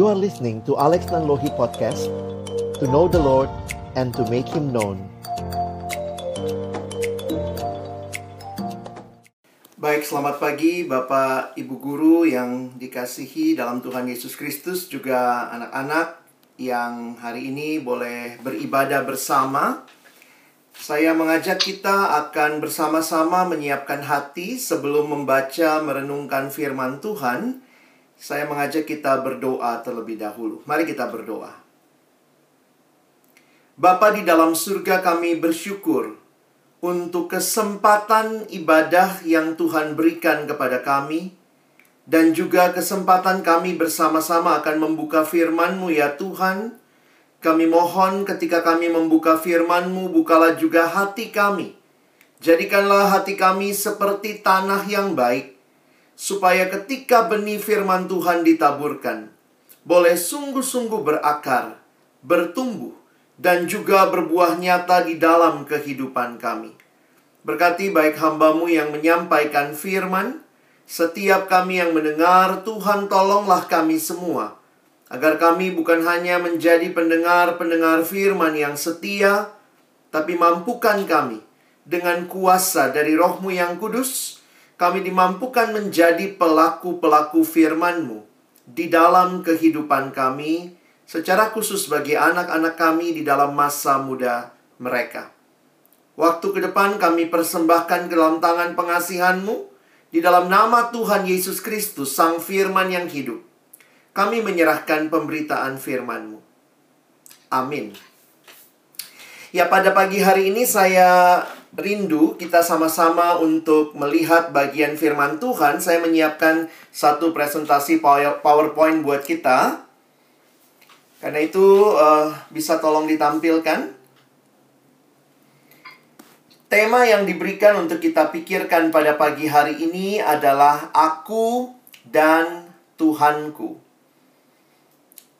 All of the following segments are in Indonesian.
You are listening to Alex Nanlohi Podcast To know the Lord and to make Him known Baik, selamat pagi Bapak Ibu Guru yang dikasihi dalam Tuhan Yesus Kristus Juga anak-anak yang hari ini boleh beribadah bersama saya mengajak kita akan bersama-sama menyiapkan hati sebelum membaca merenungkan firman Tuhan. Saya mengajak kita berdoa terlebih dahulu. Mari kita berdoa. Bapa di dalam surga kami bersyukur untuk kesempatan ibadah yang Tuhan berikan kepada kami dan juga kesempatan kami bersama-sama akan membuka firman-Mu ya Tuhan kami mohon ketika kami membuka firman-Mu, bukalah juga hati kami. Jadikanlah hati kami seperti tanah yang baik, supaya ketika benih firman Tuhan ditaburkan, boleh sungguh-sungguh berakar, bertumbuh, dan juga berbuah nyata di dalam kehidupan kami. Berkati baik hambamu yang menyampaikan firman, setiap kami yang mendengar, Tuhan tolonglah kami semua agar kami bukan hanya menjadi pendengar-pendengar firman yang setia, tapi mampukan kami dengan kuasa dari rohmu yang kudus, kami dimampukan menjadi pelaku-pelaku firman-Mu di dalam kehidupan kami, secara khusus bagi anak-anak kami di dalam masa muda mereka. Waktu ke depan kami persembahkan ke dalam tangan pengasihan-Mu, di dalam nama Tuhan Yesus Kristus, Sang Firman yang hidup kami menyerahkan pemberitaan firman-Mu. Amin. Ya, pada pagi hari ini saya rindu kita sama-sama untuk melihat bagian firman Tuhan. Saya menyiapkan satu presentasi PowerPoint buat kita. Karena itu uh, bisa tolong ditampilkan. Tema yang diberikan untuk kita pikirkan pada pagi hari ini adalah aku dan Tuhanku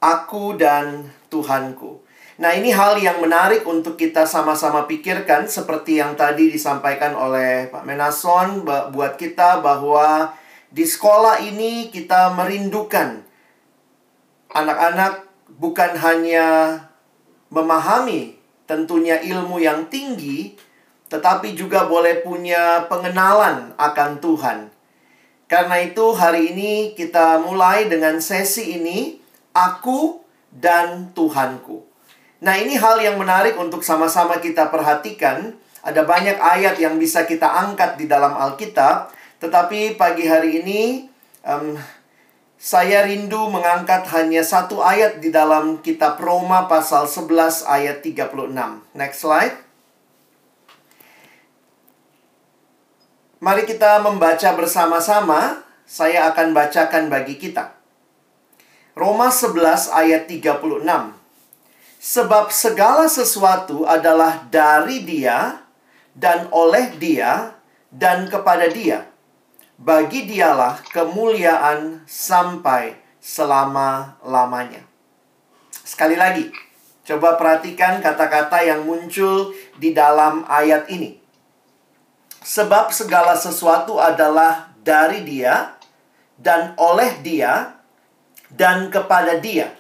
aku dan Tuhanku. Nah, ini hal yang menarik untuk kita sama-sama pikirkan seperti yang tadi disampaikan oleh Pak Menason buat kita bahwa di sekolah ini kita merindukan anak-anak bukan hanya memahami tentunya ilmu yang tinggi, tetapi juga boleh punya pengenalan akan Tuhan. Karena itu hari ini kita mulai dengan sesi ini aku dan Tuhanku. Nah, ini hal yang menarik untuk sama-sama kita perhatikan. Ada banyak ayat yang bisa kita angkat di dalam Alkitab, tetapi pagi hari ini um, saya rindu mengangkat hanya satu ayat di dalam kitab Roma pasal 11 ayat 36. Next slide. Mari kita membaca bersama-sama. Saya akan bacakan bagi kita. Roma 11 ayat 36. Sebab segala sesuatu adalah dari dia dan oleh dia dan kepada dia. Bagi dialah kemuliaan sampai selama-lamanya. Sekali lagi, coba perhatikan kata-kata yang muncul di dalam ayat ini. Sebab segala sesuatu adalah dari dia dan oleh dia dan kepada Dia.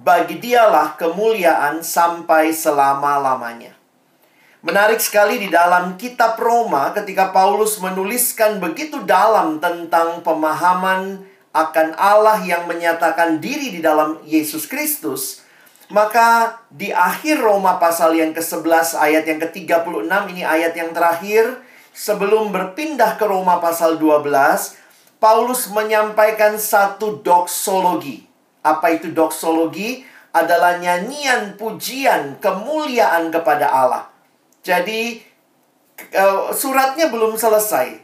Bagi Dialah kemuliaan sampai selama-lamanya. Menarik sekali di dalam kitab Roma ketika Paulus menuliskan begitu dalam tentang pemahaman akan Allah yang menyatakan diri di dalam Yesus Kristus, maka di akhir Roma pasal yang ke-11 ayat yang ke-36 ini ayat yang terakhir sebelum berpindah ke Roma pasal 12 Paulus menyampaikan satu doksologi. Apa itu doksologi? Adalah nyanyian pujian kemuliaan kepada Allah. Jadi eh, suratnya belum selesai.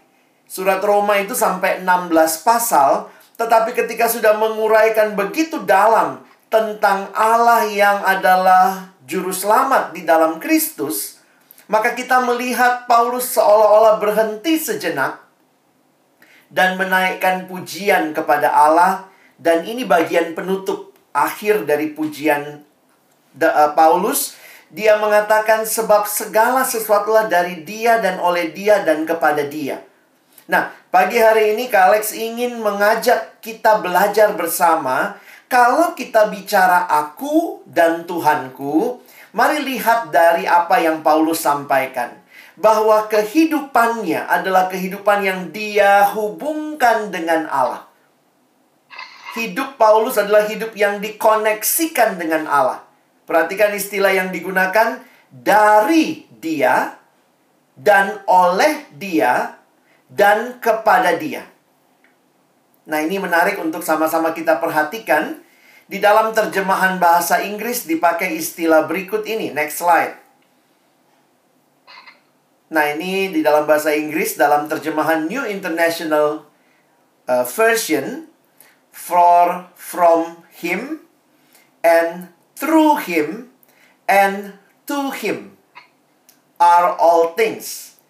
Surat Roma itu sampai 16 pasal, tetapi ketika sudah menguraikan begitu dalam tentang Allah yang adalah juru selamat di dalam Kristus, maka kita melihat Paulus seolah-olah berhenti sejenak dan menaikkan pujian kepada Allah dan ini bagian penutup akhir dari pujian uh, Paulus dia mengatakan sebab segala sesuatulah dari dia dan oleh dia dan kepada dia. Nah, pagi hari ini Kak Alex ingin mengajak kita belajar bersama Kalau kita bicara aku dan Tuhanku, mari lihat dari apa yang Paulus sampaikan. Bahwa kehidupannya adalah kehidupan yang dia hubungkan dengan Allah. Hidup Paulus adalah hidup yang dikoneksikan dengan Allah. Perhatikan istilah yang digunakan dari dia dan oleh dia dan kepada dia. Nah, ini menarik untuk sama-sama kita perhatikan. Di dalam terjemahan bahasa Inggris dipakai istilah berikut ini. Next slide. Nah, ini di dalam bahasa Inggris dalam terjemahan New International uh, Version for from him and through him and to him are all things.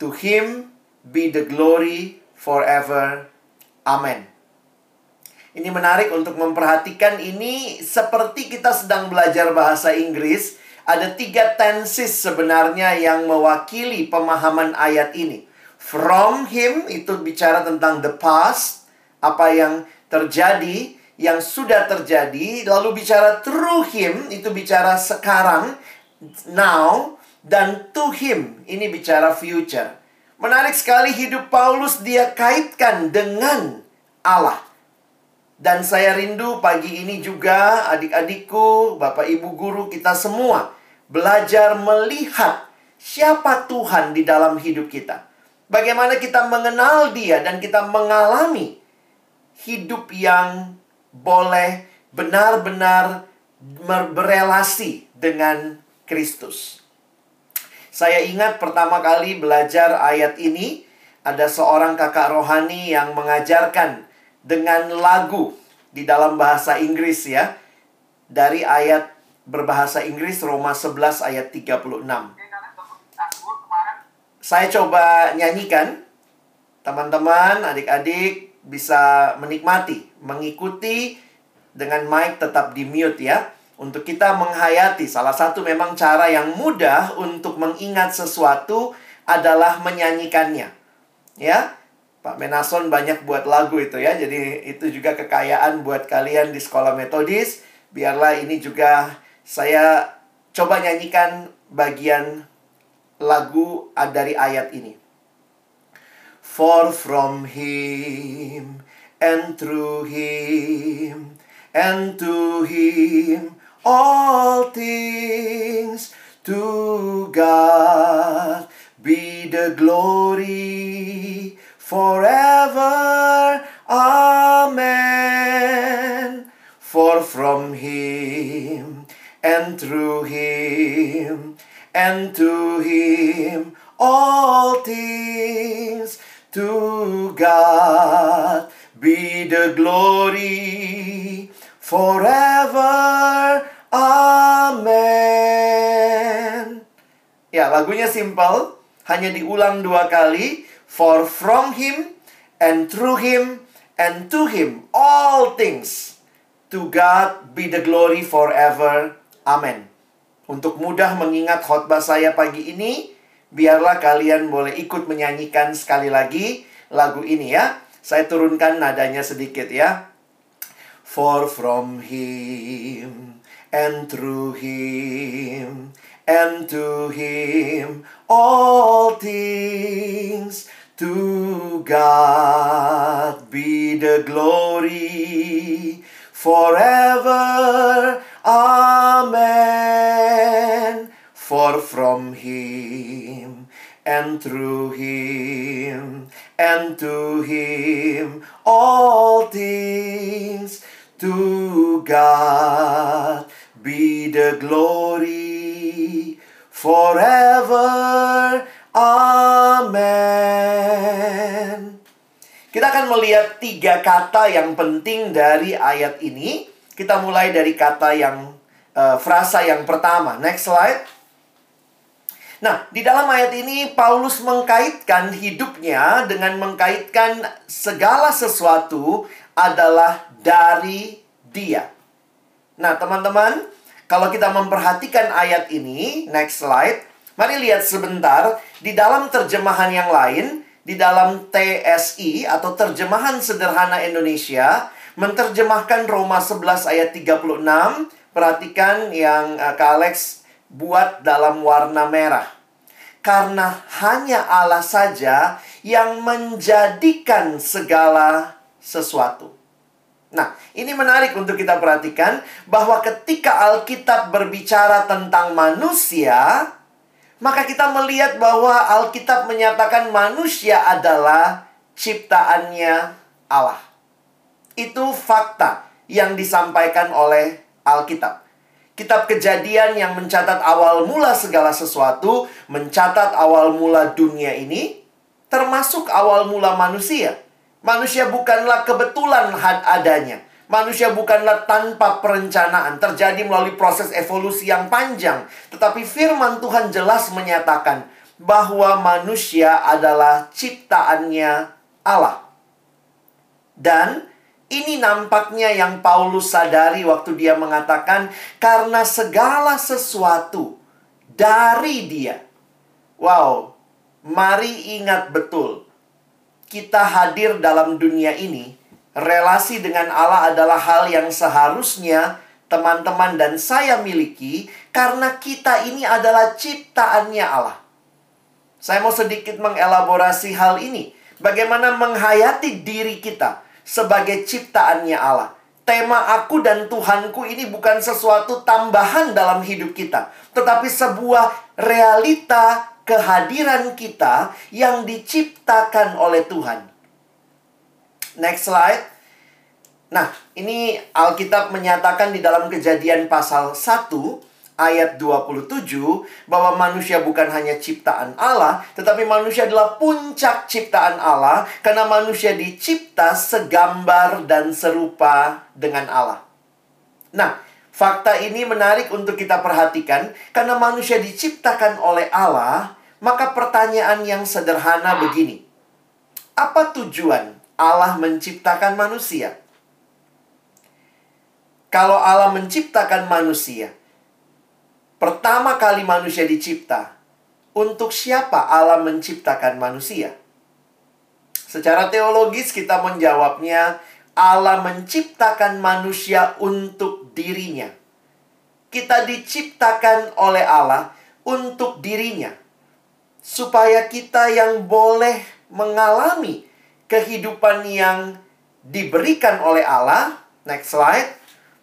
To him be the glory forever. Amen. Ini menarik untuk memperhatikan ini seperti kita sedang belajar bahasa Inggris. Ada tiga tenses sebenarnya yang mewakili pemahaman ayat ini. From him itu bicara tentang the past, apa yang terjadi, yang sudah terjadi. Lalu bicara through him itu bicara sekarang, now, dan to him ini bicara future. Menarik sekali hidup Paulus dia kaitkan dengan Allah. Dan saya rindu pagi ini juga adik-adikku, Bapak Ibu guru kita semua belajar melihat siapa Tuhan di dalam hidup kita. Bagaimana kita mengenal Dia dan kita mengalami hidup yang boleh benar-benar berelasi dengan Kristus. Saya ingat pertama kali belajar ayat ini, ada seorang kakak rohani yang mengajarkan dengan lagu di dalam bahasa Inggris ya. Dari ayat berbahasa Inggris Roma 11 ayat 36. Saya coba nyanyikan. Teman-teman, adik-adik bisa menikmati, mengikuti dengan mic tetap di mute ya. Untuk kita menghayati, salah satu memang cara yang mudah untuk mengingat sesuatu adalah menyanyikannya. Ya, Pak Menason banyak buat lagu itu ya. Jadi itu juga kekayaan buat kalian di sekolah metodis. Biarlah ini juga saya coba nyanyikan bagian lagu dari ayat ini. For from him and through him and to him all things to God be the glory forever. Amen. For from him and through him and to him all things to God be the glory forever. Amen. Ya, lagunya simple, hanya diulang dua kali. For from him and through him and to him all things to God be the glory forever. Amen. Untuk mudah mengingat khotbah saya pagi ini, biarlah kalian boleh ikut menyanyikan sekali lagi lagu ini ya. Saya turunkan nadanya sedikit ya. For from him and through him and to him all things to God be the glory forever. Amen. For from him and through him and to him all things to God be the glory forever. Amen. Kita akan melihat tiga kata yang penting dari ayat ini. Kita mulai dari kata yang uh, frasa yang pertama. Next slide. Nah, di dalam ayat ini Paulus mengkaitkan hidupnya dengan mengkaitkan segala sesuatu adalah dari Dia. Nah, teman-teman, kalau kita memperhatikan ayat ini, next slide, mari lihat sebentar di dalam terjemahan yang lain, di dalam TSI atau terjemahan sederhana Indonesia, Menerjemahkan Roma 11 ayat 36, perhatikan yang uh, Kak Alex buat dalam warna merah. Karena hanya Allah saja yang menjadikan segala sesuatu. Nah, ini menarik untuk kita perhatikan bahwa ketika Alkitab berbicara tentang manusia, maka kita melihat bahwa Alkitab menyatakan manusia adalah ciptaannya Allah. Itu fakta yang disampaikan oleh Alkitab. Kitab Kejadian yang mencatat awal mula segala sesuatu, mencatat awal mula dunia ini, termasuk awal mula manusia. Manusia bukanlah kebetulan had adanya. Manusia bukanlah tanpa perencanaan, terjadi melalui proses evolusi yang panjang. Tetapi firman Tuhan jelas menyatakan bahwa manusia adalah ciptaannya Allah. Dan ini nampaknya yang Paulus sadari waktu dia mengatakan karena segala sesuatu dari dia. Wow, mari ingat betul kita hadir dalam dunia ini, relasi dengan Allah adalah hal yang seharusnya teman-teman dan saya miliki karena kita ini adalah ciptaannya Allah. Saya mau sedikit mengelaborasi hal ini. Bagaimana menghayati diri kita sebagai ciptaannya Allah. Tema aku dan Tuhanku ini bukan sesuatu tambahan dalam hidup kita, tetapi sebuah realita kehadiran kita yang diciptakan oleh Tuhan. Next slide. Nah, ini Alkitab menyatakan di dalam kejadian pasal 1 ayat 27 bahwa manusia bukan hanya ciptaan Allah, tetapi manusia adalah puncak ciptaan Allah karena manusia dicipta segambar dan serupa dengan Allah. Nah, Fakta ini menarik untuk kita perhatikan karena manusia diciptakan oleh Allah, maka pertanyaan yang sederhana begini. Apa tujuan Allah menciptakan manusia? Kalau Allah menciptakan manusia, pertama kali manusia dicipta, untuk siapa Allah menciptakan manusia? Secara teologis kita menjawabnya Allah menciptakan manusia untuk dirinya. Kita diciptakan oleh Allah untuk dirinya. Supaya kita yang boleh mengalami kehidupan yang diberikan oleh Allah. Next slide.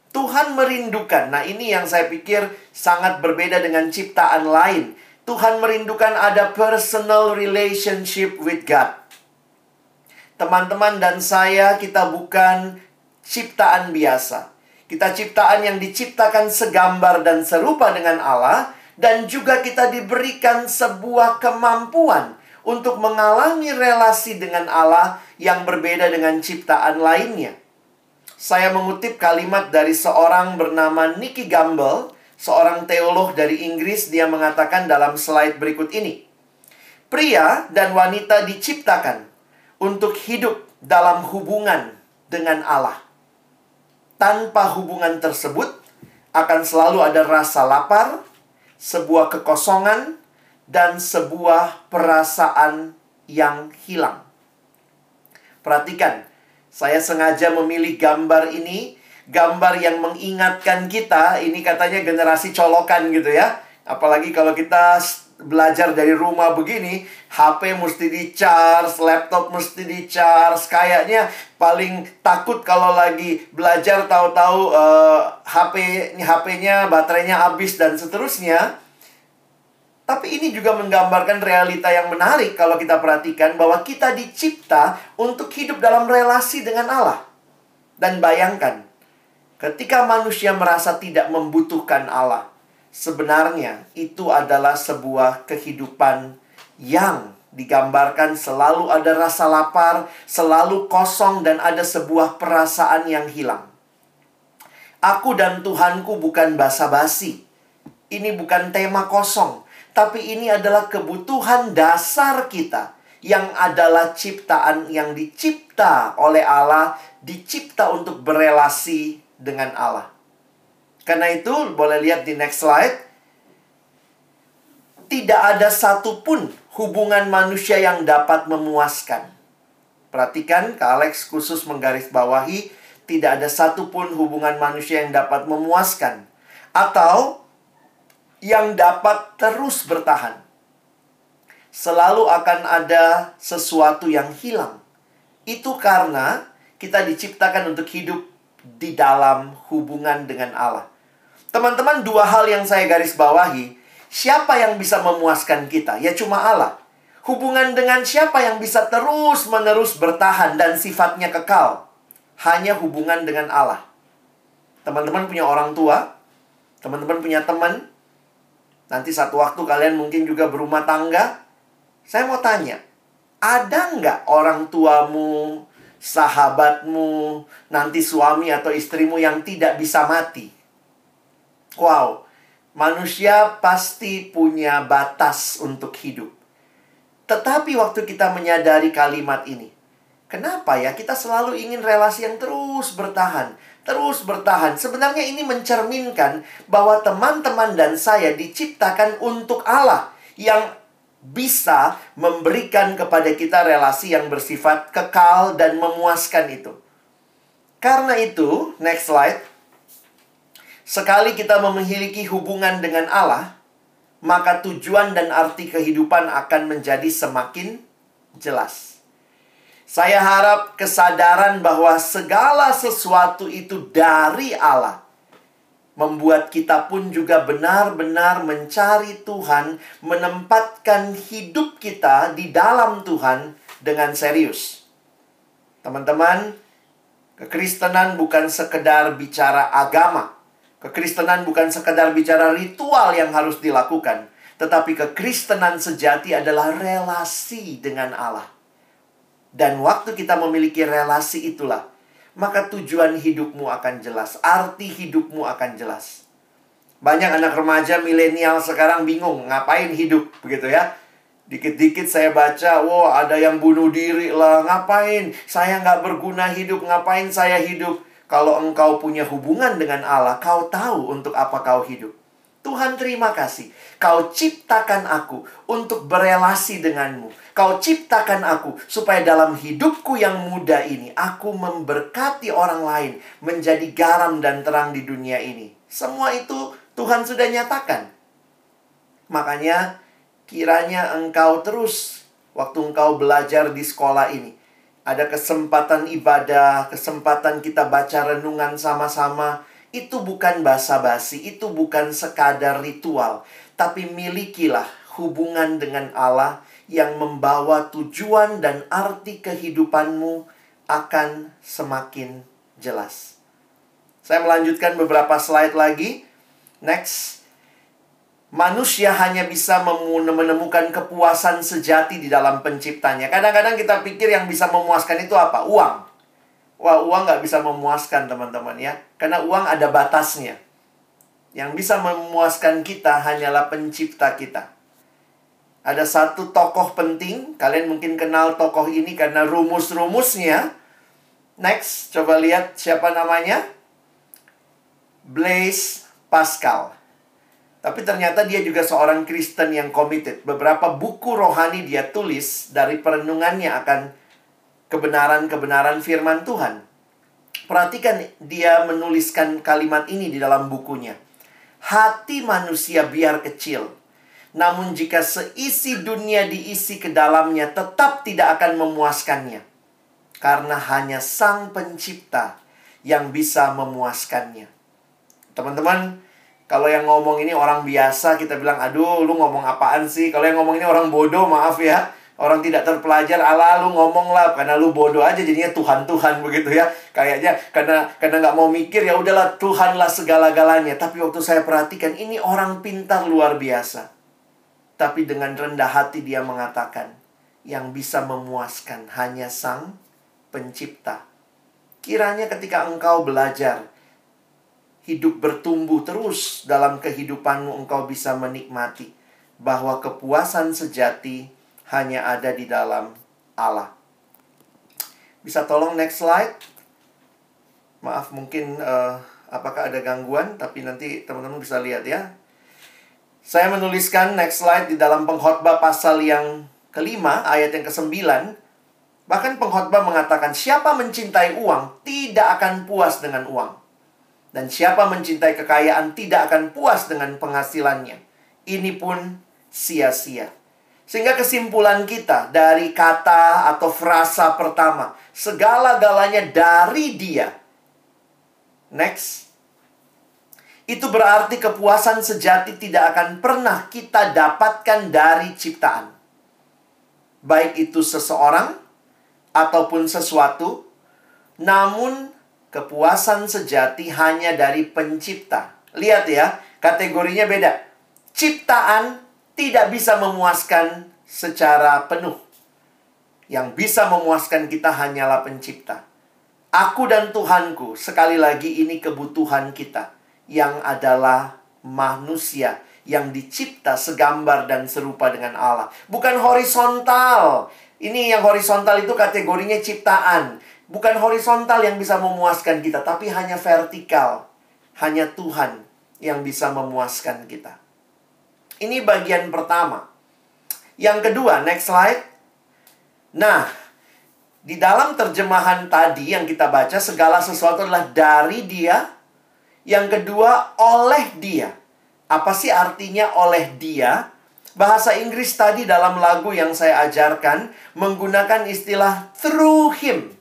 Tuhan merindukan. Nah, ini yang saya pikir sangat berbeda dengan ciptaan lain. Tuhan merindukan ada personal relationship with God teman-teman dan saya kita bukan ciptaan biasa. Kita ciptaan yang diciptakan segambar dan serupa dengan Allah dan juga kita diberikan sebuah kemampuan untuk mengalami relasi dengan Allah yang berbeda dengan ciptaan lainnya. Saya mengutip kalimat dari seorang bernama Nicky Gamble, seorang teolog dari Inggris, dia mengatakan dalam slide berikut ini. Pria dan wanita diciptakan untuk hidup dalam hubungan dengan Allah. Tanpa hubungan tersebut, akan selalu ada rasa lapar, sebuah kekosongan, dan sebuah perasaan yang hilang. Perhatikan, saya sengaja memilih gambar ini, gambar yang mengingatkan kita, ini katanya generasi colokan gitu ya. Apalagi kalau kita belajar dari rumah begini, HP mesti di-charge, laptop mesti di-charge. Kayaknya paling takut kalau lagi belajar tahu-tahu uh, HP HP-nya baterainya habis dan seterusnya. Tapi ini juga menggambarkan realita yang menarik kalau kita perhatikan bahwa kita dicipta untuk hidup dalam relasi dengan Allah. Dan bayangkan, ketika manusia merasa tidak membutuhkan Allah, sebenarnya itu adalah sebuah kehidupan yang digambarkan selalu ada rasa lapar, selalu kosong dan ada sebuah perasaan yang hilang. Aku dan Tuhanku bukan basa-basi. Ini bukan tema kosong, tapi ini adalah kebutuhan dasar kita yang adalah ciptaan yang dicipta oleh Allah, dicipta untuk berelasi dengan Allah. Karena itu, boleh lihat di next slide. Tidak ada satupun hubungan manusia yang dapat memuaskan. Perhatikan, Kak Alex khusus menggarisbawahi, tidak ada satupun hubungan manusia yang dapat memuaskan atau yang dapat terus bertahan. Selalu akan ada sesuatu yang hilang. Itu karena kita diciptakan untuk hidup di dalam hubungan dengan Allah. Teman-teman, dua hal yang saya garis bawahi. Siapa yang bisa memuaskan kita? Ya cuma Allah. Hubungan dengan siapa yang bisa terus-menerus bertahan dan sifatnya kekal? hanya hubungan dengan Allah. Teman-teman punya orang tua, teman-teman punya teman, nanti satu waktu kalian mungkin juga berumah tangga. Saya mau tanya, ada nggak orang tuamu, sahabatmu, nanti suami atau istrimu yang tidak bisa mati? Wow, manusia pasti punya batas untuk hidup. Tetapi waktu kita menyadari kalimat ini, Kenapa ya kita selalu ingin relasi yang terus bertahan, terus bertahan? Sebenarnya ini mencerminkan bahwa teman-teman dan saya diciptakan untuk Allah yang bisa memberikan kepada kita relasi yang bersifat kekal dan memuaskan itu. Karena itu, next slide. Sekali kita memiliki hubungan dengan Allah, maka tujuan dan arti kehidupan akan menjadi semakin jelas. Saya harap kesadaran bahwa segala sesuatu itu dari Allah membuat kita pun juga benar-benar mencari Tuhan, menempatkan hidup kita di dalam Tuhan dengan serius. Teman-teman, kekristenan bukan sekedar bicara agama. Kekristenan bukan sekedar bicara ritual yang harus dilakukan, tetapi kekristenan sejati adalah relasi dengan Allah. Dan waktu kita memiliki relasi itulah, maka tujuan hidupmu akan jelas, arti hidupmu akan jelas. Banyak anak remaja milenial sekarang bingung ngapain hidup begitu ya. Dikit-dikit saya baca, wow ada yang bunuh diri lah, ngapain? Saya nggak berguna hidup, ngapain saya hidup? Kalau engkau punya hubungan dengan Allah, kau tahu untuk apa kau hidup. Tuhan terima kasih. Kau ciptakan aku untuk berelasi denganmu. Kau ciptakan aku supaya dalam hidupku yang muda ini aku memberkati orang lain menjadi garam dan terang di dunia ini. Semua itu Tuhan sudah nyatakan. Makanya kiranya engkau terus waktu engkau belajar di sekolah ini ada kesempatan ibadah, kesempatan kita baca renungan sama-sama itu bukan basa-basi, itu bukan sekadar ritual, tapi milikilah hubungan dengan Allah yang membawa tujuan dan arti kehidupanmu akan semakin jelas. Saya melanjutkan beberapa slide lagi. Next. Manusia hanya bisa menemukan kepuasan sejati di dalam penciptanya. Kadang-kadang kita pikir yang bisa memuaskan itu apa? Uang. Wah, uang nggak bisa memuaskan teman-teman ya. Karena uang ada batasnya. Yang bisa memuaskan kita hanyalah pencipta kita. Ada satu tokoh penting, kalian mungkin kenal tokoh ini karena rumus-rumusnya. Next, coba lihat siapa namanya? Blaise Pascal. Tapi ternyata dia juga seorang Kristen yang committed. Beberapa buku rohani dia tulis dari perenungannya akan kebenaran-kebenaran firman Tuhan. Perhatikan dia menuliskan kalimat ini di dalam bukunya. Hati manusia biar kecil, namun jika seisi dunia diisi ke dalamnya tetap tidak akan memuaskannya. Karena hanya sang pencipta yang bisa memuaskannya. Teman-teman, kalau yang ngomong ini orang biasa, kita bilang, aduh, lu ngomong apaan sih? Kalau yang ngomong ini orang bodoh, maaf ya. Orang tidak terpelajar, ala lu ngomong lah karena lu bodoh aja jadinya Tuhan Tuhan begitu ya. Kayaknya karena karena nggak mau mikir ya udahlah Tuhanlah segala-galanya. Tapi waktu saya perhatikan ini orang pintar luar biasa. Tapi dengan rendah hati dia mengatakan yang bisa memuaskan hanya Sang Pencipta. Kiranya ketika engkau belajar hidup bertumbuh terus dalam kehidupanmu engkau bisa menikmati bahwa kepuasan sejati hanya ada di dalam Allah. Bisa tolong next slide? Maaf mungkin uh, apakah ada gangguan tapi nanti teman-teman bisa lihat ya. Saya menuliskan next slide di dalam pengkhotbah pasal yang kelima ayat yang ke-9 Bahkan pengkhotbah mengatakan, siapa mencintai uang tidak akan puas dengan uang. Dan siapa mencintai kekayaan tidak akan puas dengan penghasilannya. Ini pun sia-sia. Sehingga kesimpulan kita dari kata atau frasa pertama, segala-galanya dari dia. Next. Itu berarti kepuasan sejati tidak akan pernah kita dapatkan dari ciptaan. Baik itu seseorang ataupun sesuatu, namun kepuasan sejati hanya dari pencipta. Lihat ya, kategorinya beda. Ciptaan tidak bisa memuaskan secara penuh. Yang bisa memuaskan kita hanyalah pencipta. Aku dan Tuhanku, sekali lagi ini kebutuhan kita. Yang adalah manusia yang dicipta segambar dan serupa dengan Allah. Bukan horizontal ini yang horizontal itu kategorinya ciptaan. Bukan horizontal yang bisa memuaskan kita, tapi hanya vertikal. Hanya Tuhan yang bisa memuaskan kita. Ini bagian pertama. Yang kedua, next slide. Nah, di dalam terjemahan tadi yang kita baca, segala sesuatu adalah dari dia. Yang kedua, oleh dia. Apa sih artinya oleh dia? Bahasa Inggris tadi dalam lagu yang saya ajarkan menggunakan istilah through him.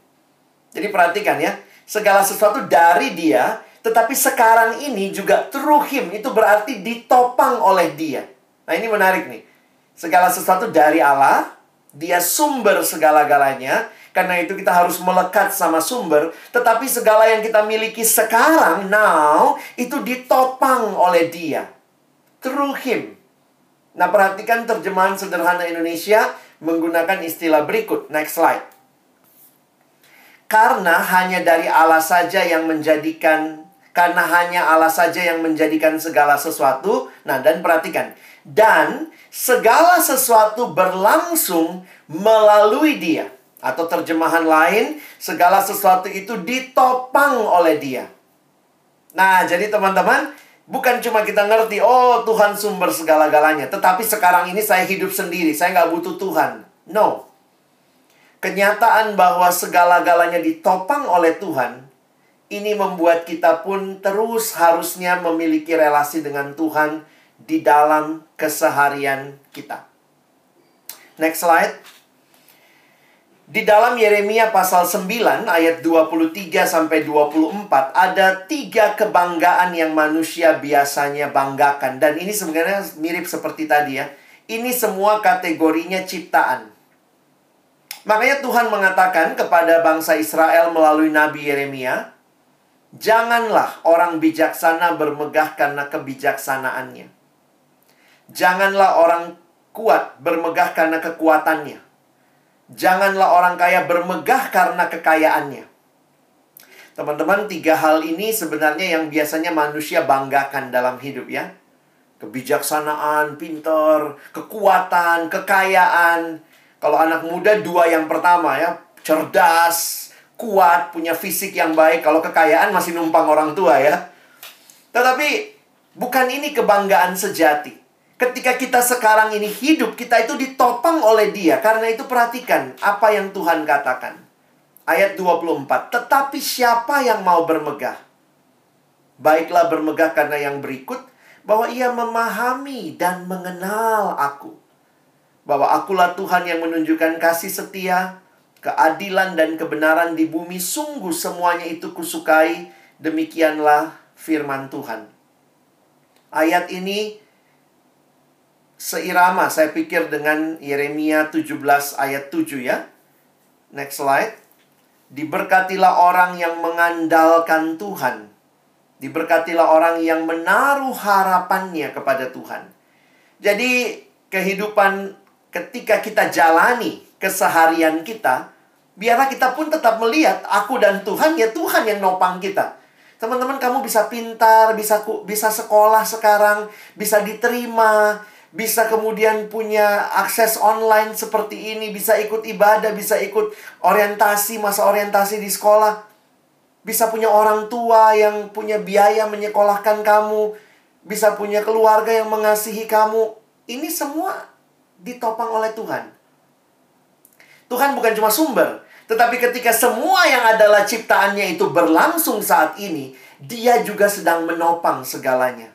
Jadi perhatikan ya, segala sesuatu dari dia, tetapi sekarang ini juga through him itu berarti ditopang oleh dia. Nah, ini menarik nih. Segala sesuatu dari Allah, dia sumber segala-galanya, karena itu kita harus melekat sama sumber, tetapi segala yang kita miliki sekarang now itu ditopang oleh dia. Through him. Nah, perhatikan terjemahan sederhana Indonesia menggunakan istilah berikut. Next slide. Karena hanya dari Allah saja yang menjadikan karena hanya Allah saja yang menjadikan segala sesuatu. Nah, dan perhatikan. Dan segala sesuatu berlangsung melalui dia. Atau terjemahan lain, segala sesuatu itu ditopang oleh dia. Nah, jadi teman-teman, Bukan cuma kita ngerti, oh Tuhan sumber segala-galanya. Tetapi sekarang ini saya hidup sendiri, saya nggak butuh Tuhan. No. Kenyataan bahwa segala-galanya ditopang oleh Tuhan, ini membuat kita pun terus harusnya memiliki relasi dengan Tuhan di dalam keseharian kita. Next slide. Di dalam Yeremia pasal 9 ayat 23 sampai 24 ada tiga kebanggaan yang manusia biasanya banggakan dan ini sebenarnya mirip seperti tadi ya. Ini semua kategorinya ciptaan. Makanya Tuhan mengatakan kepada bangsa Israel melalui Nabi Yeremia, "Janganlah orang bijaksana bermegah karena kebijaksanaannya. Janganlah orang kuat bermegah karena kekuatannya." Janganlah orang kaya bermegah karena kekayaannya. Teman-teman, tiga hal ini sebenarnya yang biasanya manusia banggakan dalam hidup ya. Kebijaksanaan, pintar, kekuatan, kekayaan. Kalau anak muda dua yang pertama ya, cerdas, kuat, punya fisik yang baik. Kalau kekayaan masih numpang orang tua ya. Tetapi bukan ini kebanggaan sejati. Ketika kita sekarang ini hidup, kita itu ditopang oleh dia. Karena itu perhatikan apa yang Tuhan katakan. Ayat 24. Tetapi siapa yang mau bermegah? Baiklah bermegah karena yang berikut. Bahwa ia memahami dan mengenal aku. Bahwa akulah Tuhan yang menunjukkan kasih setia, keadilan dan kebenaran di bumi. Sungguh semuanya itu kusukai. Demikianlah firman Tuhan. Ayat ini seirama saya pikir dengan Yeremia 17 ayat 7 ya. Next slide. Diberkatilah orang yang mengandalkan Tuhan. Diberkatilah orang yang menaruh harapannya kepada Tuhan. Jadi kehidupan ketika kita jalani keseharian kita, biarlah kita pun tetap melihat aku dan Tuhan ya Tuhan yang nopang kita. Teman-teman kamu bisa pintar, bisa bisa sekolah sekarang, bisa diterima, bisa kemudian punya akses online seperti ini, bisa ikut ibadah, bisa ikut orientasi, masa orientasi di sekolah, bisa punya orang tua yang punya biaya menyekolahkan kamu, bisa punya keluarga yang mengasihi kamu. Ini semua ditopang oleh Tuhan. Tuhan bukan cuma sumber, tetapi ketika semua yang adalah ciptaannya itu berlangsung saat ini, dia juga sedang menopang segalanya.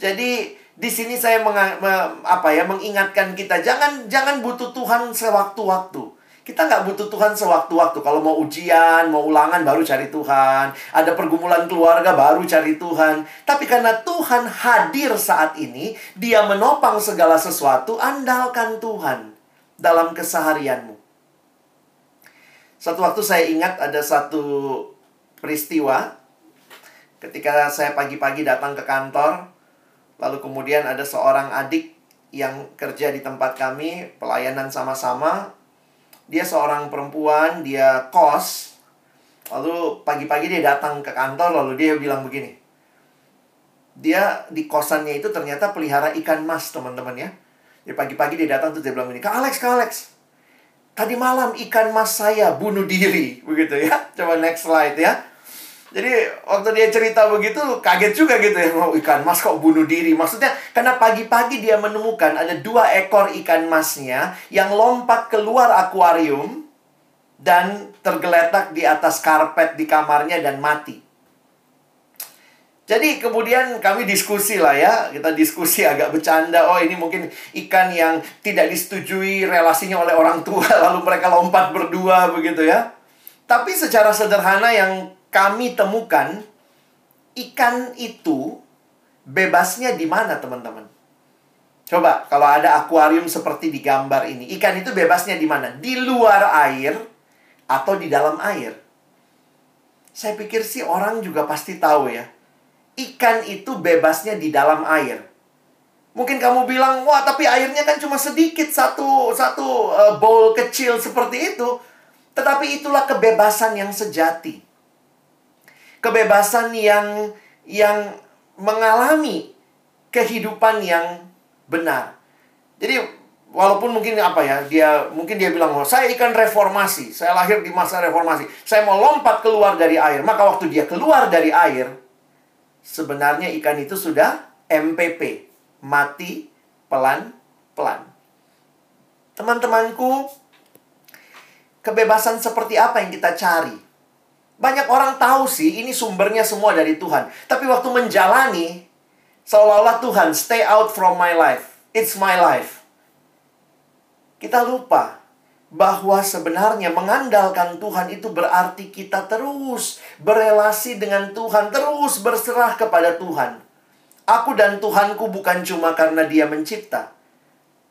Jadi di sini saya meng, me, apa ya mengingatkan kita jangan jangan butuh Tuhan sewaktu-waktu. Kita nggak butuh Tuhan sewaktu-waktu. Kalau mau ujian, mau ulangan, baru cari Tuhan. Ada pergumulan keluarga, baru cari Tuhan. Tapi karena Tuhan hadir saat ini, Dia menopang segala sesuatu, andalkan Tuhan dalam keseharianmu. Satu waktu saya ingat ada satu peristiwa ketika saya pagi-pagi datang ke kantor, lalu kemudian ada seorang adik yang kerja di tempat kami, pelayanan sama-sama, dia seorang perempuan, dia kos. Lalu pagi-pagi dia datang ke kantor, lalu dia bilang begini. Dia di kosannya itu ternyata pelihara ikan mas, teman-teman ya. Jadi pagi-pagi dia datang tuh dia bilang begini, Kak Alex, Kak Alex, tadi malam ikan mas saya bunuh diri. Begitu ya. Coba next slide ya. Jadi waktu dia cerita begitu kaget juga gitu ya. Oh, ikan mas kok bunuh diri. Maksudnya karena pagi-pagi dia menemukan ada dua ekor ikan masnya yang lompat keluar akuarium dan tergeletak di atas karpet di kamarnya dan mati. Jadi kemudian kami diskusi lah ya, kita diskusi agak bercanda. Oh ini mungkin ikan yang tidak disetujui relasinya oleh orang tua, lalu mereka lompat berdua begitu ya. Tapi secara sederhana yang kami temukan ikan itu bebasnya di mana, teman-teman? Coba kalau ada akuarium seperti di gambar ini, ikan itu bebasnya di mana? Di luar air atau di dalam air? Saya pikir sih orang juga pasti tahu ya. Ikan itu bebasnya di dalam air. Mungkin kamu bilang, wah tapi airnya kan cuma sedikit satu satu uh, bowl kecil seperti itu. Tetapi itulah kebebasan yang sejati kebebasan yang yang mengalami kehidupan yang benar. Jadi walaupun mungkin apa ya, dia mungkin dia bilang, "Oh, saya ikan reformasi. Saya lahir di masa reformasi. Saya mau lompat keluar dari air." Maka waktu dia keluar dari air, sebenarnya ikan itu sudah MPP, mati pelan-pelan. Teman-temanku, kebebasan seperti apa yang kita cari? Banyak orang tahu sih ini sumbernya semua dari Tuhan. Tapi waktu menjalani, seolah-olah Tuhan stay out from my life. It's my life. Kita lupa bahwa sebenarnya mengandalkan Tuhan itu berarti kita terus berelasi dengan Tuhan, terus berserah kepada Tuhan. Aku dan Tuhanku bukan cuma karena Dia mencipta,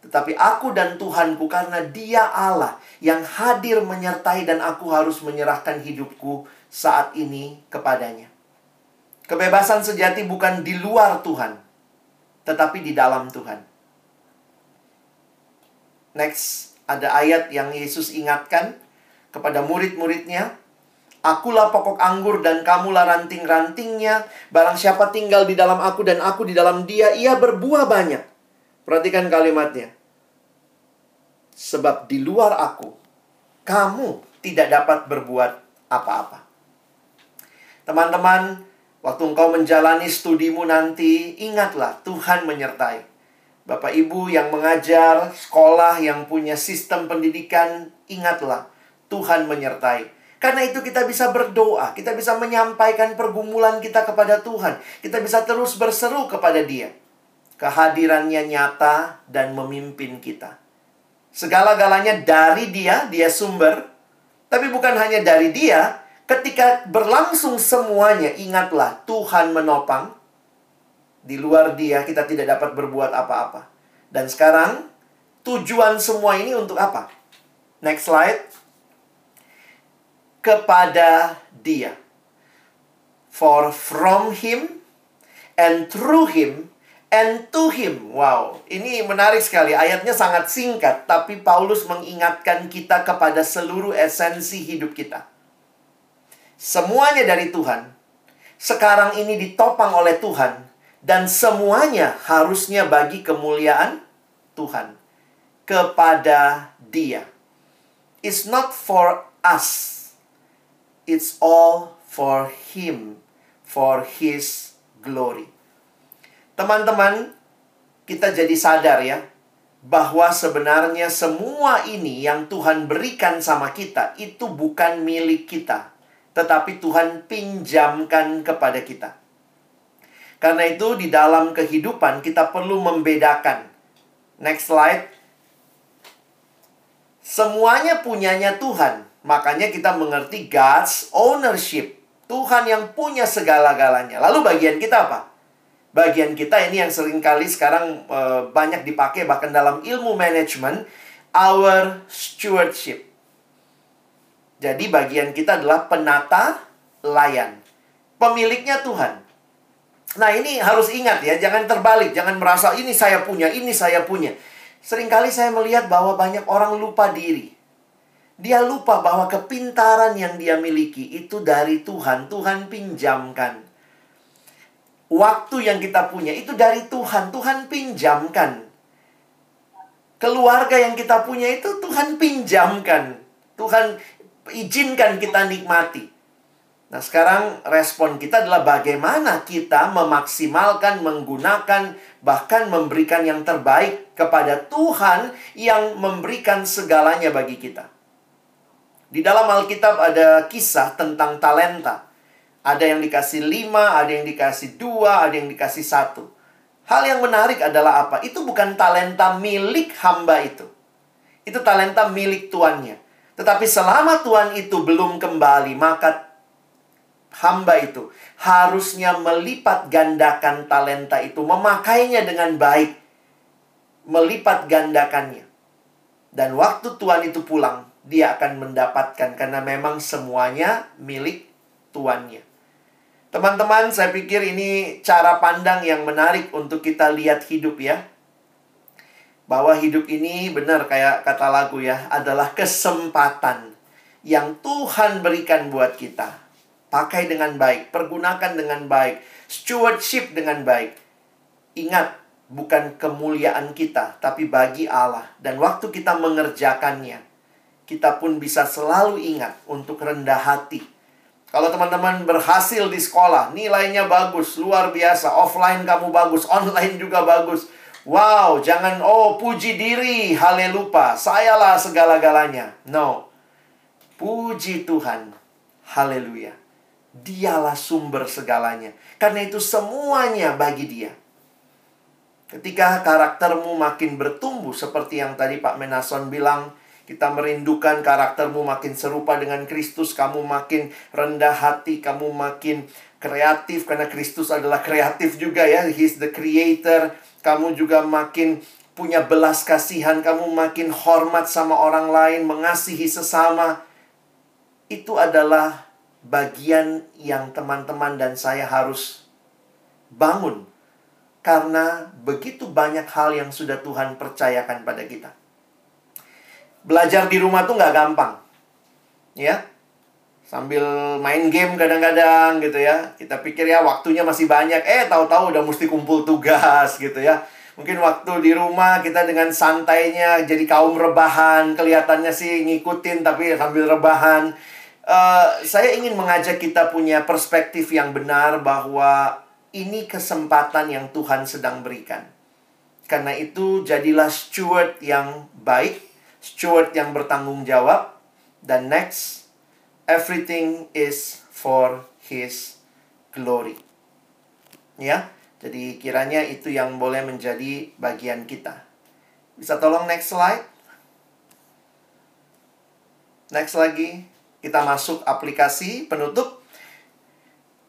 tetapi aku dan Tuhanku karena Dia Allah yang hadir menyertai dan aku harus menyerahkan hidupku saat ini kepadanya. Kebebasan sejati bukan di luar Tuhan, tetapi di dalam Tuhan. Next, ada ayat yang Yesus ingatkan kepada murid-muridnya. Akulah pokok anggur dan kamulah ranting-rantingnya. Barang siapa tinggal di dalam aku dan aku di dalam dia, ia berbuah banyak. Perhatikan kalimatnya. Sebab di luar aku, kamu tidak dapat berbuat apa-apa. Teman-teman, waktu engkau menjalani studimu nanti, ingatlah Tuhan menyertai. Bapak Ibu yang mengajar, sekolah yang punya sistem pendidikan, ingatlah Tuhan menyertai. Karena itu kita bisa berdoa, kita bisa menyampaikan pergumulan kita kepada Tuhan. Kita bisa terus berseru kepada Dia. Kehadirannya nyata dan memimpin kita. Segala-galanya dari Dia, Dia sumber. Tapi bukan hanya dari Dia, Ketika berlangsung semuanya, ingatlah Tuhan menopang. Di luar dia kita tidak dapat berbuat apa-apa. Dan sekarang tujuan semua ini untuk apa? Next slide. Kepada dia. For from him and through him and to him. Wow, ini menarik sekali. Ayatnya sangat singkat, tapi Paulus mengingatkan kita kepada seluruh esensi hidup kita. Semuanya dari Tuhan. Sekarang ini ditopang oleh Tuhan. Dan semuanya harusnya bagi kemuliaan Tuhan. Kepada dia. It's not for us. It's all for Him. For His glory. Teman-teman, kita jadi sadar ya. bahwa sebenarnya semua ini yang Tuhan berikan sama kita itu bukan milik kita, tetapi Tuhan pinjamkan kepada kita. Karena itu di dalam kehidupan kita perlu membedakan. Next slide. Semuanya punyanya Tuhan. Makanya kita mengerti God's ownership. Tuhan yang punya segala-galanya. Lalu bagian kita apa? bagian kita ini yang sering kali sekarang uh, banyak dipakai bahkan dalam ilmu manajemen our stewardship. Jadi bagian kita adalah penata layan. Pemiliknya Tuhan. Nah, ini harus ingat ya, jangan terbalik, jangan merasa ini saya punya, ini saya punya. Seringkali saya melihat bahwa banyak orang lupa diri. Dia lupa bahwa kepintaran yang dia miliki itu dari Tuhan, Tuhan pinjamkan waktu yang kita punya itu dari Tuhan. Tuhan pinjamkan. Keluarga yang kita punya itu Tuhan pinjamkan. Tuhan izinkan kita nikmati. Nah, sekarang respon kita adalah bagaimana kita memaksimalkan, menggunakan, bahkan memberikan yang terbaik kepada Tuhan yang memberikan segalanya bagi kita. Di dalam Alkitab ada kisah tentang talenta. Ada yang dikasih lima, ada yang dikasih dua, ada yang dikasih satu. Hal yang menarik adalah apa? Itu bukan talenta milik hamba itu. Itu talenta milik tuannya. Tetapi selama tuan itu belum kembali, maka hamba itu harusnya melipat gandakan talenta itu, memakainya dengan baik, melipat gandakannya. Dan waktu tuan itu pulang, dia akan mendapatkan karena memang semuanya milik tuannya. Teman-teman, saya pikir ini cara pandang yang menarik untuk kita lihat hidup ya. Bahwa hidup ini benar kayak kata lagu ya, adalah kesempatan yang Tuhan berikan buat kita. Pakai dengan baik, pergunakan dengan baik, stewardship dengan baik. Ingat, bukan kemuliaan kita, tapi bagi Allah. Dan waktu kita mengerjakannya, kita pun bisa selalu ingat untuk rendah hati kalau teman-teman berhasil di sekolah, nilainya bagus, luar biasa. Offline kamu bagus, online juga bagus. Wow, jangan oh puji diri, haleluya. Sayalah segala-galanya. No. Puji Tuhan. Haleluya. Dialah sumber segalanya. Karena itu semuanya bagi dia. Ketika karaktermu makin bertumbuh seperti yang tadi Pak Menason bilang, kita merindukan karaktermu makin serupa dengan Kristus, kamu makin rendah hati, kamu makin kreatif karena Kristus adalah kreatif juga ya. He's the creator. Kamu juga makin punya belas kasihan, kamu makin hormat sama orang lain, mengasihi sesama. Itu adalah bagian yang teman-teman dan saya harus bangun karena begitu banyak hal yang sudah Tuhan percayakan pada kita belajar di rumah tuh nggak gampang. Ya. Sambil main game kadang-kadang gitu ya. Kita pikir ya waktunya masih banyak. Eh, tahu-tahu udah mesti kumpul tugas gitu ya. Mungkin waktu di rumah kita dengan santainya jadi kaum rebahan. Kelihatannya sih ngikutin tapi sambil rebahan. Uh, saya ingin mengajak kita punya perspektif yang benar bahwa ini kesempatan yang Tuhan sedang berikan. Karena itu jadilah steward yang baik steward yang bertanggung jawab, dan next, everything is for His glory. Ya, jadi kiranya itu yang boleh menjadi bagian kita. Bisa tolong next slide? Next lagi, kita masuk aplikasi penutup.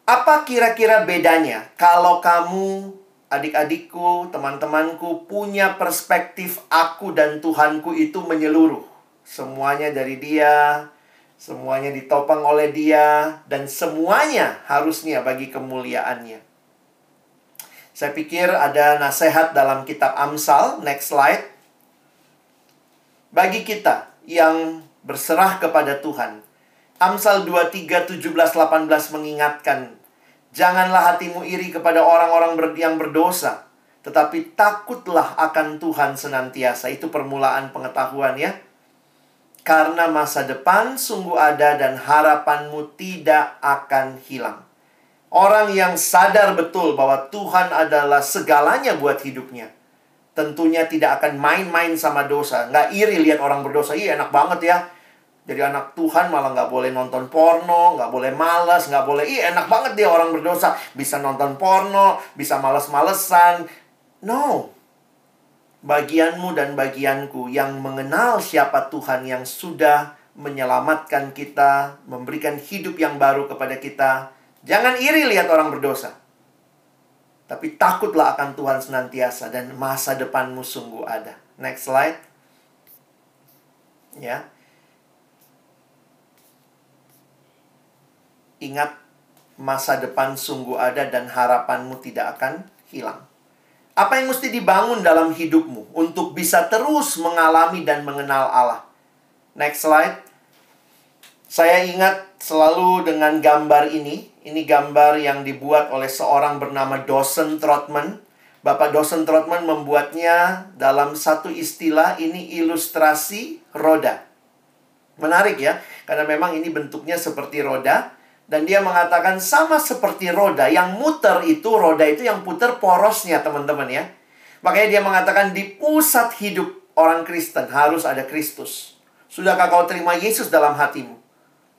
Apa kira-kira bedanya kalau kamu adik-adikku, teman-temanku punya perspektif aku dan Tuhanku itu menyeluruh. Semuanya dari Dia, semuanya ditopang oleh Dia, dan semuanya harusnya bagi kemuliaannya. Saya pikir ada nasihat dalam kitab Amsal, next slide. Bagi kita yang berserah kepada Tuhan, Amsal 23, 17, 18 mengingatkan Janganlah hatimu iri kepada orang-orang yang berdosa, tetapi takutlah akan Tuhan senantiasa. Itu permulaan pengetahuan ya. Karena masa depan sungguh ada dan harapanmu tidak akan hilang. Orang yang sadar betul bahwa Tuhan adalah segalanya buat hidupnya, tentunya tidak akan main-main sama dosa. Nggak iri lihat orang berdosa. Iya enak banget ya. Jadi anak Tuhan malah nggak boleh nonton porno, nggak boleh malas, nggak boleh, iya enak banget dia orang berdosa. Bisa nonton porno, bisa males-malesan. No. Bagianmu dan bagianku yang mengenal siapa Tuhan yang sudah menyelamatkan kita, memberikan hidup yang baru kepada kita. Jangan iri lihat orang berdosa. Tapi takutlah akan Tuhan senantiasa dan masa depanmu sungguh ada. Next slide. Ya. Ingat, masa depan sungguh ada dan harapanmu tidak akan hilang. Apa yang mesti dibangun dalam hidupmu untuk bisa terus mengalami dan mengenal Allah? Next slide. Saya ingat selalu dengan gambar ini. Ini gambar yang dibuat oleh seorang bernama Dawson Trotman. Bapak Dawson Trotman membuatnya dalam satu istilah ini ilustrasi roda. Menarik ya, karena memang ini bentuknya seperti roda. Dan dia mengatakan sama seperti roda, yang muter itu, roda itu yang putar porosnya teman-teman ya. Makanya dia mengatakan di pusat hidup orang Kristen harus ada Kristus. Sudahkah kau terima Yesus dalam hatimu?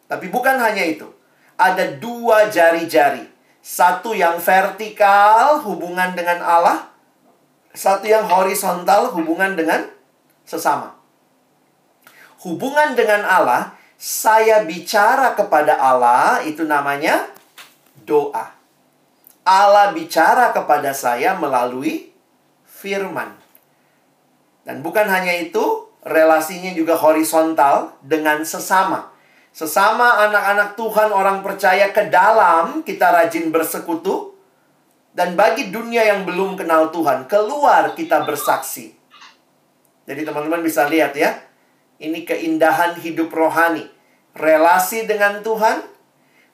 Tapi bukan hanya itu. Ada dua jari-jari. Satu yang vertikal hubungan dengan Allah. Satu yang horizontal hubungan dengan sesama. Hubungan dengan Allah saya bicara kepada Allah, itu namanya doa. Allah bicara kepada saya melalui firman. Dan bukan hanya itu, relasinya juga horizontal dengan sesama. Sesama anak-anak Tuhan, orang percaya ke dalam, kita rajin bersekutu. Dan bagi dunia yang belum kenal Tuhan, keluar kita bersaksi. Jadi teman-teman bisa lihat ya, ini keindahan hidup rohani. Relasi dengan Tuhan,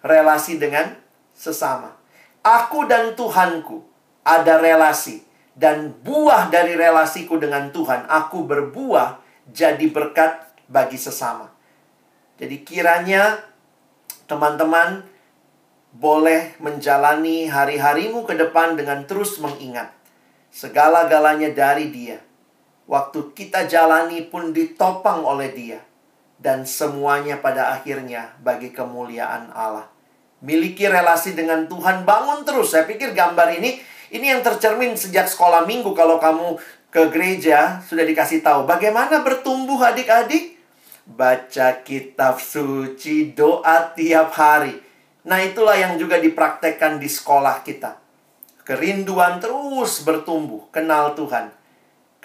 relasi dengan sesama. Aku dan Tuhanku ada relasi. Dan buah dari relasiku dengan Tuhan, aku berbuah jadi berkat bagi sesama. Jadi kiranya teman-teman boleh menjalani hari-harimu ke depan dengan terus mengingat segala-galanya dari Dia Waktu kita jalani pun ditopang oleh dia. Dan semuanya pada akhirnya bagi kemuliaan Allah. Miliki relasi dengan Tuhan, bangun terus. Saya pikir gambar ini, ini yang tercermin sejak sekolah minggu. Kalau kamu ke gereja, sudah dikasih tahu. Bagaimana bertumbuh adik-adik? Baca kitab suci, doa tiap hari. Nah itulah yang juga dipraktekkan di sekolah kita. Kerinduan terus bertumbuh, kenal Tuhan.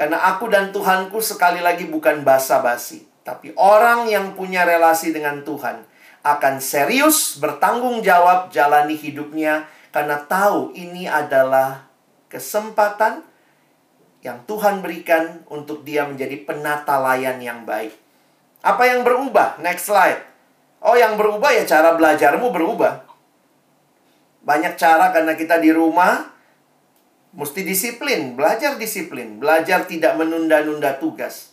Karena aku dan Tuhanku sekali lagi bukan basa-basi. Tapi orang yang punya relasi dengan Tuhan akan serius bertanggung jawab jalani hidupnya karena tahu ini adalah kesempatan yang Tuhan berikan untuk dia menjadi penata layan yang baik. Apa yang berubah? Next slide. Oh, yang berubah ya cara belajarmu berubah. Banyak cara karena kita di rumah Mesti disiplin, belajar disiplin, belajar tidak menunda-nunda tugas.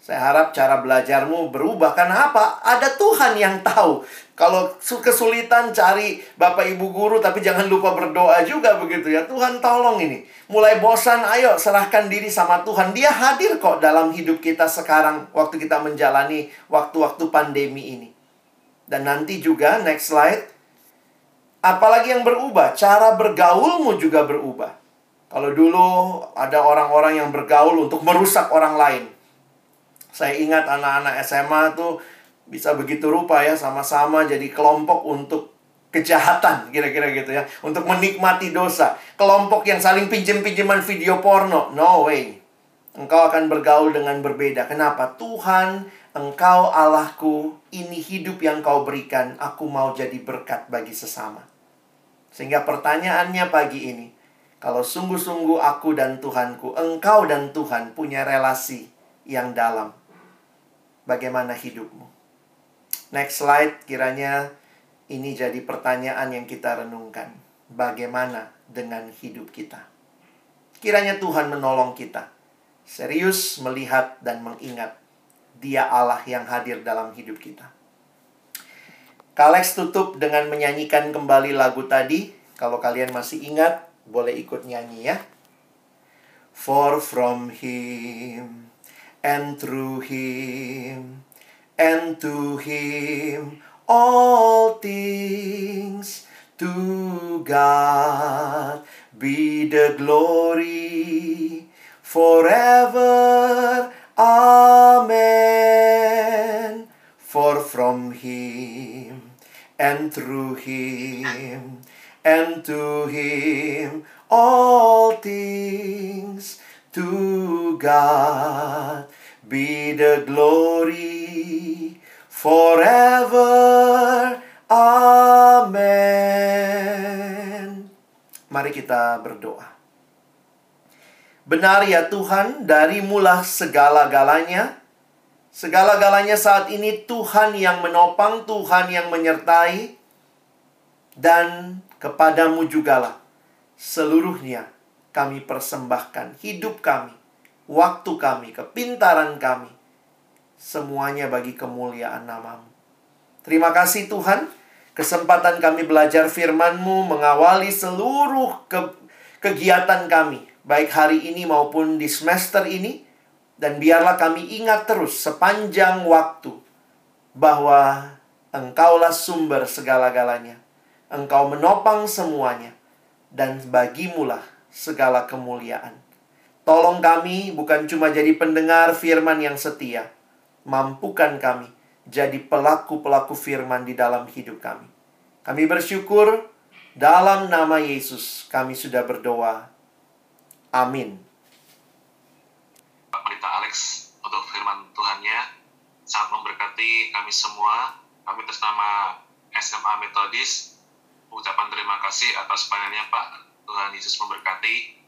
Saya harap cara belajarmu berubah karena apa? Ada Tuhan yang tahu. Kalau kesulitan cari Bapak Ibu guru tapi jangan lupa berdoa juga begitu ya. Tuhan tolong ini. Mulai bosan, ayo serahkan diri sama Tuhan. Dia hadir kok dalam hidup kita sekarang waktu kita menjalani waktu-waktu pandemi ini. Dan nanti juga next slide. Apalagi yang berubah, cara bergaulmu juga berubah. Kalau dulu ada orang-orang yang bergaul untuk merusak orang lain. Saya ingat anak-anak SMA tuh bisa begitu rupa ya, sama-sama jadi kelompok untuk kejahatan, kira-kira gitu ya. Untuk menikmati dosa. Kelompok yang saling pinjem-pinjeman video porno. No way. Engkau akan bergaul dengan berbeda. Kenapa? Tuhan, engkau Allahku, ini hidup yang kau berikan. Aku mau jadi berkat bagi sesama. Sehingga pertanyaannya pagi ini, kalau sungguh-sungguh aku dan Tuhanku, engkau dan Tuhan punya relasi yang dalam. Bagaimana hidupmu? Next slide, kiranya ini jadi pertanyaan yang kita renungkan. Bagaimana dengan hidup kita? Kiranya Tuhan menolong kita. Serius melihat dan mengingat dia Allah yang hadir dalam hidup kita. Kalex tutup dengan menyanyikan kembali lagu tadi. Kalau kalian masih ingat, boleh ikut nyanyi ya. For from him and through him and to him all things to God be the glory forever. Amen. For from him and through him and to him all things to God be the glory forever. Amen. Mari kita berdoa. Benar ya Tuhan, dari mula segala-galanya, segala-galanya saat ini Tuhan yang menopang, Tuhan yang menyertai, dan kepadamu jugalah. Seluruhnya kami persembahkan. Hidup kami, waktu kami, kepintaran kami, semuanya bagi kemuliaan namamu. Terima kasih Tuhan, kesempatan kami belajar firman-Mu mengawali seluruh ke kegiatan kami, baik hari ini maupun di semester ini, dan biarlah kami ingat terus sepanjang waktu bahwa Engkaulah sumber segala-galanya. Engkau menopang semuanya, dan bagimulah segala kemuliaan. Tolong kami bukan cuma jadi pendengar firman yang setia, mampukan kami jadi pelaku-pelaku firman di dalam hidup kami. Kami bersyukur dalam nama Yesus kami sudah berdoa. Amin. Pendeta Alex untuk firman Tuhannya sangat memberkati kami semua. Kami atas nama SMA Metodis ucapan terima kasih atas pelayanannya Pak. Tuhan Yesus memberkati.